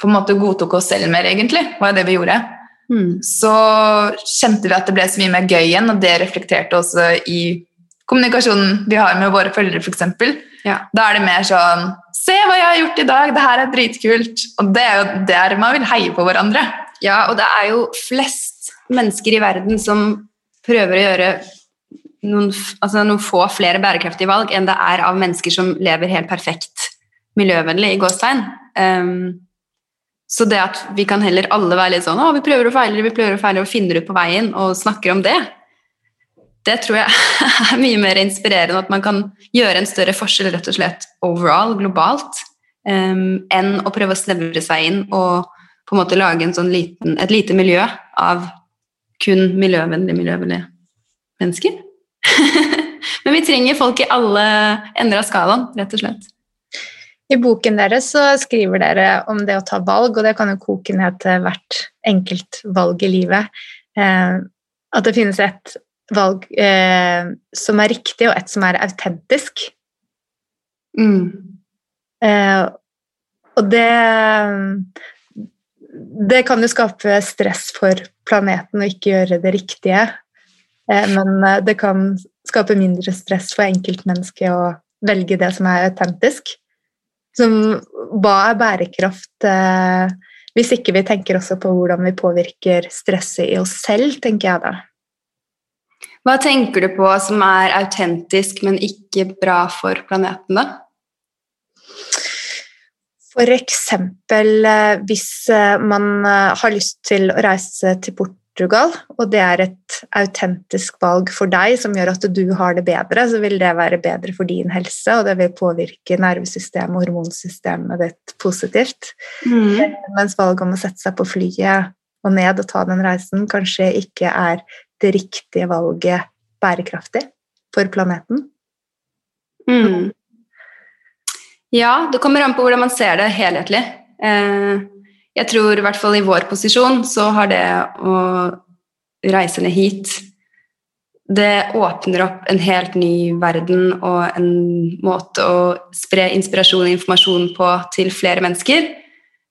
på en måte godtok oss selv mer, egentlig, var det vi gjorde. Mm. Så kjente vi at det ble så mye mer gøy igjen, og det reflekterte også i kommunikasjonen vi har med våre følgere, f.eks. Ja. Da er det mer sånn Se hva jeg har gjort i dag! Det her er dritkult! Og det er jo der man vil heie på hverandre. Ja, og det er jo flest mennesker i verden som prøver å gjøre noen, altså noen få flere bærekraftige valg enn det er av mennesker som lever helt perfekt miljøvennlig, i gåstegn. Um, så det at vi kan heller alle være litt sånn å, vi prøver og feiler, vi prøver og feiler og finner ut på veien og snakker om det, det tror jeg <laughs> er mye mer inspirerende. At man kan gjøre en større forskjell rett og slett overall, globalt, um, enn å prøve å snevre seg inn og på en måte lage en sånn liten, et lite miljø av kun miljøvennlige, miljøvennlige mennesker. <laughs> Men vi trenger folk i alle ender av skalaen, rett og slett. I boken deres så skriver dere om det å ta valg, og det kan jo koke ned til hvert enkelt valg i livet. Eh, at det finnes et valg eh, som er riktig, og et som er autentisk. Mm. Eh, og det Det kan jo skape stress for planeten å ikke gjøre det riktige, eh, men eh, det kan skape mindre stress for enkeltmennesket å velge det som er autentisk. Som, hva er bærekraft eh, hvis ikke vi tenker også på hvordan vi påvirker stresset i oss selv, tenker jeg da. Hva tenker du på som er autentisk, men ikke bra for planeten, da? Eksempel eh, hvis eh, man eh, har lyst til å reise til Portugal, og det er et autentisk valg for deg som gjør at du har det bedre, så vil det være bedre for din helse, og det vil påvirke nervesystemet og hormonsystemet ditt positivt. Mm. Mens valget om å sette seg på flyet og ned og ta den reisen kanskje ikke er det riktige valget bærekraftig for planeten? Mm. Ja, det kommer an på hvordan man ser det helhetlig. Eh, jeg tror i hvert fall i vår posisjon så har det å reise ned hit det åpner opp en helt ny verden og en måte å spre inspirasjon og informasjon på til flere mennesker.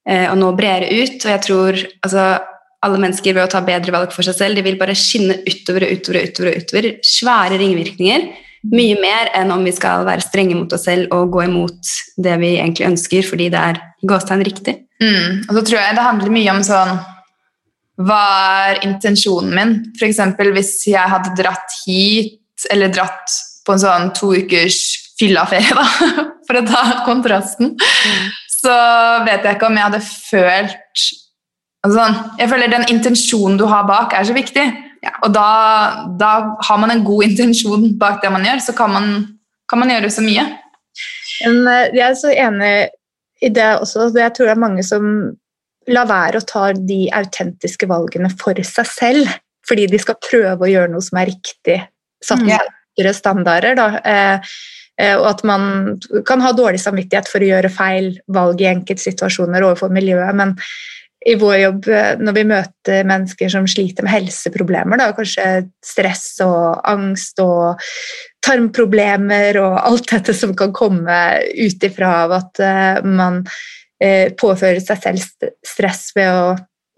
Eh, og nå bredere ut. Og jeg tror altså, alle mennesker ved å ta bedre valg for seg selv. De vil bare skinne utover og utover og utover. utover. Svære ringvirkninger. Mye mer enn om vi skal være strenge mot oss selv og gå imot det vi egentlig ønsker fordi det er gåstegn riktig. Mm. Og så tror jeg det handler mye om sånn Hva er intensjonen min? F.eks. hvis jeg hadde dratt hit, eller dratt på en sånn to ukers fyllaferie, da, <laughs> for å ta kontrasten, mm. så vet jeg ikke om jeg hadde følt Altså, jeg føler Den intensjonen du har bak, er så viktig. Ja. Og da, da, har man en god <laughs> intensjon bak det man gjør, så kan man, kan man gjøre så mye. Eh, jeg er så enig i det også. Jeg tror det er mange som lar være å ta de autentiske valgene for seg selv, fordi de skal prøve å gjøre noe som er riktig. Satt mm. mm. standarder. Da. Eh, eh, og at man kan ha dårlig samvittighet for å gjøre feil valg i enkeltsituasjoner overfor miljøet. men i vår jobb eh, når vi møter mennesker som sliter med helseproblemer, da, kanskje stress og angst og tarmproblemer og alt dette som kan komme ut ifra av at uh, man uh, påfører seg selv stress ved å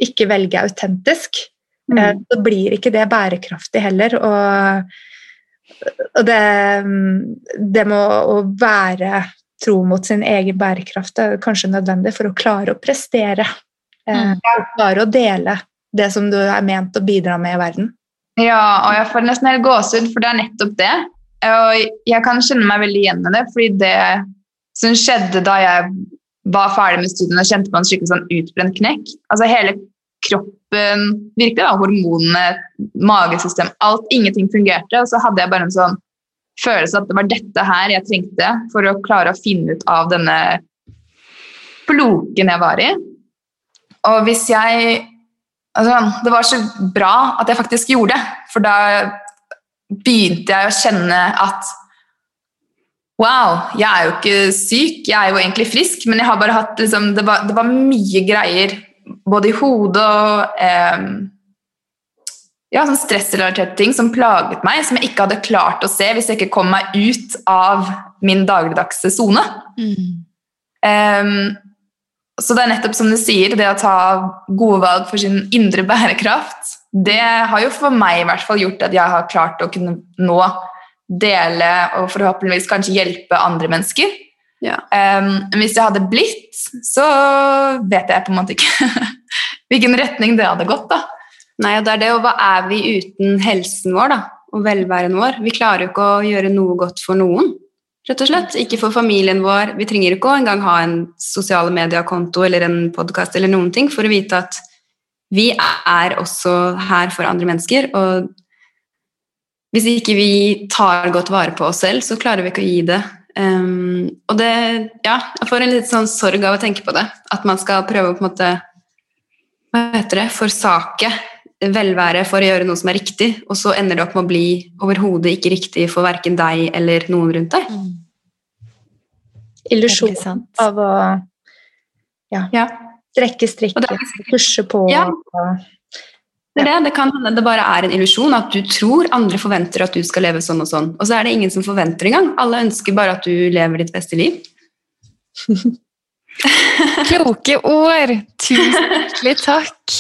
ikke velge autentisk, mm. så blir ikke det bærekraftig heller. Og, og det, det med å være tro mot sin egen bærekraft er kanskje nødvendig for å klare å prestere Mm. Klare å dele det som du er ment å bidra med i verden. Ja, og jeg får nesten helt gåsehud, for det er nettopp det. Og jeg kan kjenne meg veldig igjen i det, fordi det som skjedde da jeg var ferdig med studiene kjente på en skikkelig sånn utbrent knekk Altså hele kroppen, virkelig da, hormonene, magesystem, alt, ingenting fungerte. Og så hadde jeg bare en sånn følelse at det var dette her jeg trengte for å klare å finne ut av denne floken jeg var i. Og hvis jeg altså, Det var så bra at jeg faktisk gjorde det, for da begynte jeg å kjenne at Wow, jeg er jo ikke syk, jeg er jo egentlig frisk, men jeg har bare hatt liksom, det, var, det var mye greier både i hodet og eh, ja, sånn stressrelaterte ting som plaget meg, som jeg ikke hadde klart å se hvis jeg ikke kom meg ut av min dagligdagse sone. Um, så det er nettopp som du sier, det å ta gode valg for sin indre bærekraft, det har jo for meg i hvert fall gjort at jeg har klart å kunne nå dele og forhåpentligvis kanskje hjelpe andre mennesker. Ja. Um, hvis jeg hadde blitt, så vet jeg på en måte ikke <laughs> hvilken retning det hadde gått. da. Nei, og det er det, og hva er vi uten helsen vår da, og velværen vår? Vi klarer jo ikke å gjøre noe godt for noen, rett og slett. Ikke for familien vår. Vi trenger ikke å engang ha en sosiale mediekonto eller en podkast eller noen ting for å vite at vi er også her for andre mennesker, og hvis ikke vi tar godt vare på oss selv, så klarer vi ikke å gi det. Um, og det Ja, jeg får en litt sånn sorg av å tenke på det. At man skal prøve å på en måte Hva heter det? Forsake velvære for å gjøre noe som er riktig, og så ender det opp med å bli overhodet ikke riktig for verken deg eller noen rundt deg. Illusjon av å Ja. strekke Og strikker, pushe på. Ja. Det, det, det kan hende det bare er en illusjon at du tror andre forventer at du skal leve sånn og sånn, og så er det ingen som forventer engang. Alle ønsker bare at du lever ditt beste liv. <laughs> Kloke ord! Tusen hjertelig takk.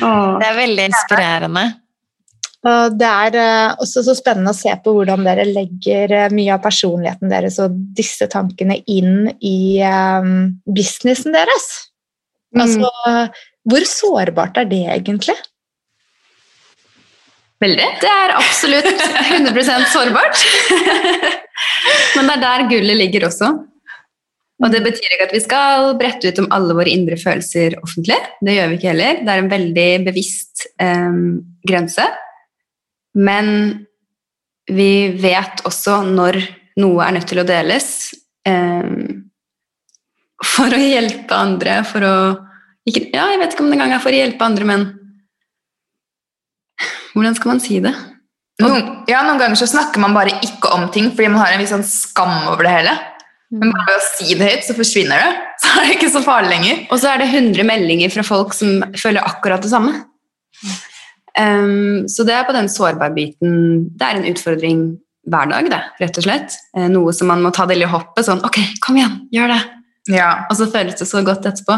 Det er veldig inspirerende. Og det er eh, også så spennende å se på hvordan dere legger eh, mye av personligheten deres og disse tankene inn i eh, businessen deres. Mm. Altså, hvor sårbart er det egentlig? Veldig. Det er absolutt 100% sårbart. <laughs> Men det er der gullet ligger også. Og det betyr ikke at vi skal brette ut om alle våre indre følelser offentlig. Det gjør vi ikke heller. Det er en veldig bevisst eh, grense. Men vi vet også når noe er nødt til å deles. Eh, for å hjelpe andre, for å ikke, Ja, jeg vet ikke om det engang er for å hjelpe andre, men hvordan skal man si det? Noen, ja, noen ganger så snakker man bare ikke om ting fordi man har en viss sånn skam over det hele. Men bare ved å si det høyt, så forsvinner det. <laughs> Så er det ikke så farlig lenger. Og så er det 100 meldinger fra folk som føler akkurat det samme. Um, så det er på den sårbare biten Det er en utfordring hver dag, det, rett og slett. Eh, noe som man må ta del i hoppet. Sånn Ok, kom igjen, gjør det! Ja. Og så føles det så godt etterpå.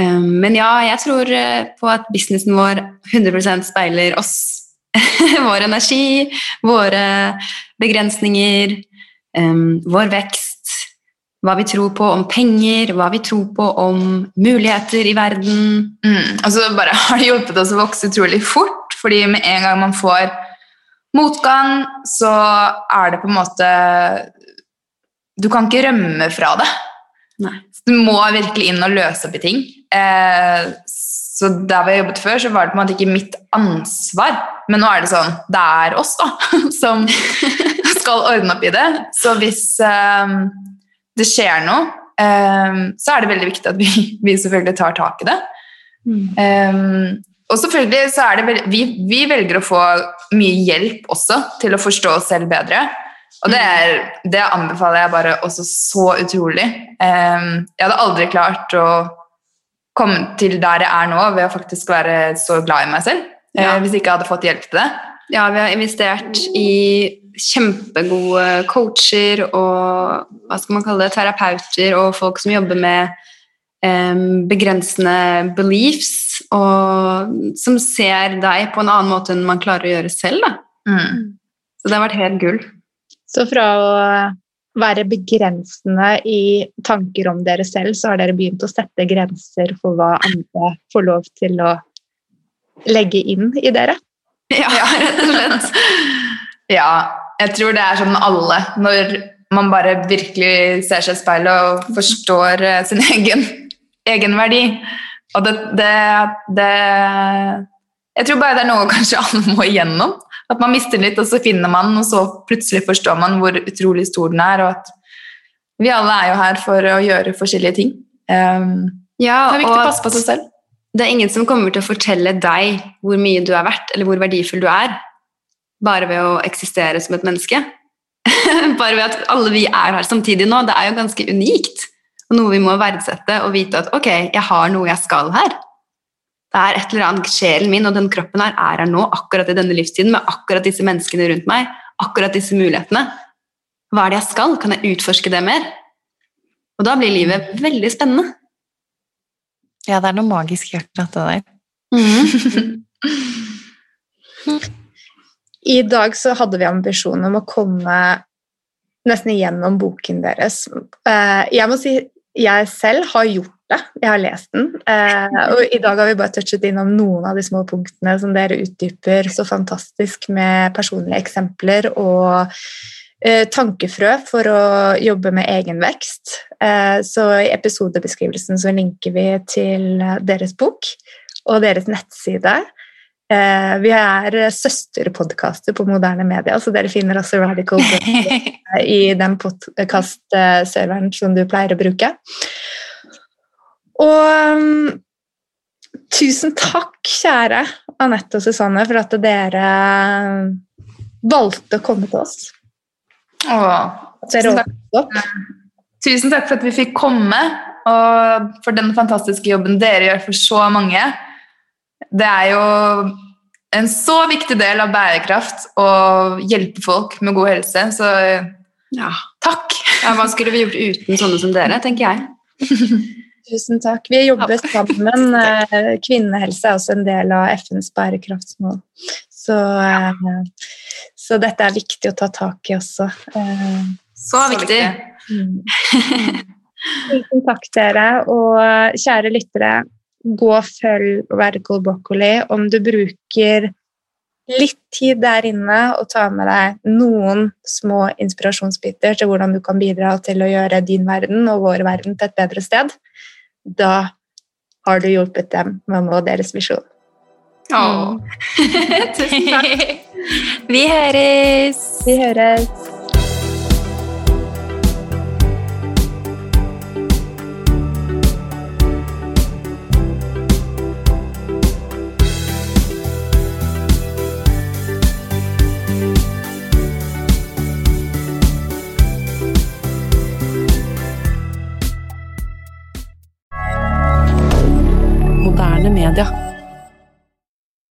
Um, men ja, jeg tror eh, på at businessen vår 100% speiler oss. <laughs> vår energi, våre begrensninger, um, vår vekst, hva vi tror på om penger, hva vi tror på om muligheter i verden. Mm. Og så bare <laughs> har det hjulpet oss å vokse utrolig fort, fordi med en gang man får motgang, så er det på en måte Du kan ikke rømme fra det. Nei. Du må virkelig inn og løse opp i ting. Eh, så der hvor jeg jobbet før, så var det på en måte ikke mitt ansvar. Men nå er det sånn Det er oss, da, <laughs> som <laughs> skal ordne opp i det. Så hvis eh, det skjer noe, um, så er det veldig viktig at vi, vi selvfølgelig tar tak i det. Um, og selvfølgelig så er det vi, vi velger å få mye hjelp også til å forstå oss selv bedre. Og det, er, det anbefaler jeg bare også så utrolig. Um, jeg hadde aldri klart å komme til der jeg er nå ved å faktisk være så glad i meg selv. ja. uh, hvis ikke jeg hadde fått hjelp til det. Ja, vi har investert i kjempegode coacher og hva skal man kalle det, terapeuter og folk som jobber med um, begrensende beliefs, og som ser deg på en annen måte enn man klarer å gjøre selv. Mm. Så det har vært helt gull. Så fra å være begrensende i tanker om dere selv, så har dere begynt å sette grenser for hva andre får lov til å legge inn i dere. <laughs> Ja, rett og slett. <laughs> Ja, jeg tror det er sånn alle. Når man bare virkelig ser seg i speilet og forstår eh, sin <laughs> egen egenverdi. Og det, det, det Jeg tror bare det er noe kanskje alle må igjennom. At man mister litt, og så finner man, og så plutselig forstår man hvor utrolig stor den er, og at vi alle er jo her for å gjøre forskjellige ting. Um, Ja, det er viktig å passe på seg selv. Det er ingen som kommer til å fortelle deg hvor mye du er verdt, eller hvor verdifull du er, bare ved å eksistere som et menneske. <laughs> bare ved at alle vi er her samtidig nå, det er jo ganske unikt. Og noe vi må verdsette og vite at ok, jeg har noe jeg skal her. Det er et eller annet sjelen min og den kroppen her er her nå, akkurat i denne livstiden, med akkurat disse menneskene rundt meg, akkurat disse mulighetene. Hva er det jeg skal? Kan jeg utforske det mer? Og da blir livet veldig spennende. Ja, det er noe magisk i akkurat det der. <laughs> I dag så hadde vi ambisjonen om å komme nesten igjennom boken deres. Eh, Jeg må si jeg selv har gjort det. Jeg har lest den. Eh, og i dag har vi bare touchet innom noen av de små punktene som dere utdyper så fantastisk med personlige eksempler og tankefrø for å jobbe med egenvekst. vekst. så i episodebeskrivelsen så linker vi til deres bok og deres nettside. Eh, vi er søsterpodkaster på moderne media, så dere finner også Radical <laughs> i den podkast-serveren som du pleier å bruke. Og um, tusen takk, kjære Anette og Susanne, for at dere valgte å komme til oss. Åh, Tusen takk. Tusen takk for at vi fikk komme, og for den fantastiske jobben dere gjør for så mange. Det er jo en så viktig del av bærekraft å hjelpe folk med god helse, så Ja. takk. ja, hva skulle vi gjort uten sånne som dere, tenker jeg. <laughs> Tusen takk. Vi jobber sammen. Eh, Kvinnehelse er også en del av FNs bærekraftsmål. Så, eh, så dette er viktig å ta tak i også. Eh, Så viktig. Mm. <laughs> Tusen takk, dere. Og kjære lyttere, gå og følg Radical Broccoli. Om du bruker litt tid der inne og tar med deg noen små inspirasjonsbiter til hvordan du kan bidra til å gjøre din verden og vår verden til et bedre sted, da har du hjulpet dem med å nå deres visjon. Åh. <laughs> Tusen takk. <laughs> Vi høres! Vi høres. Media.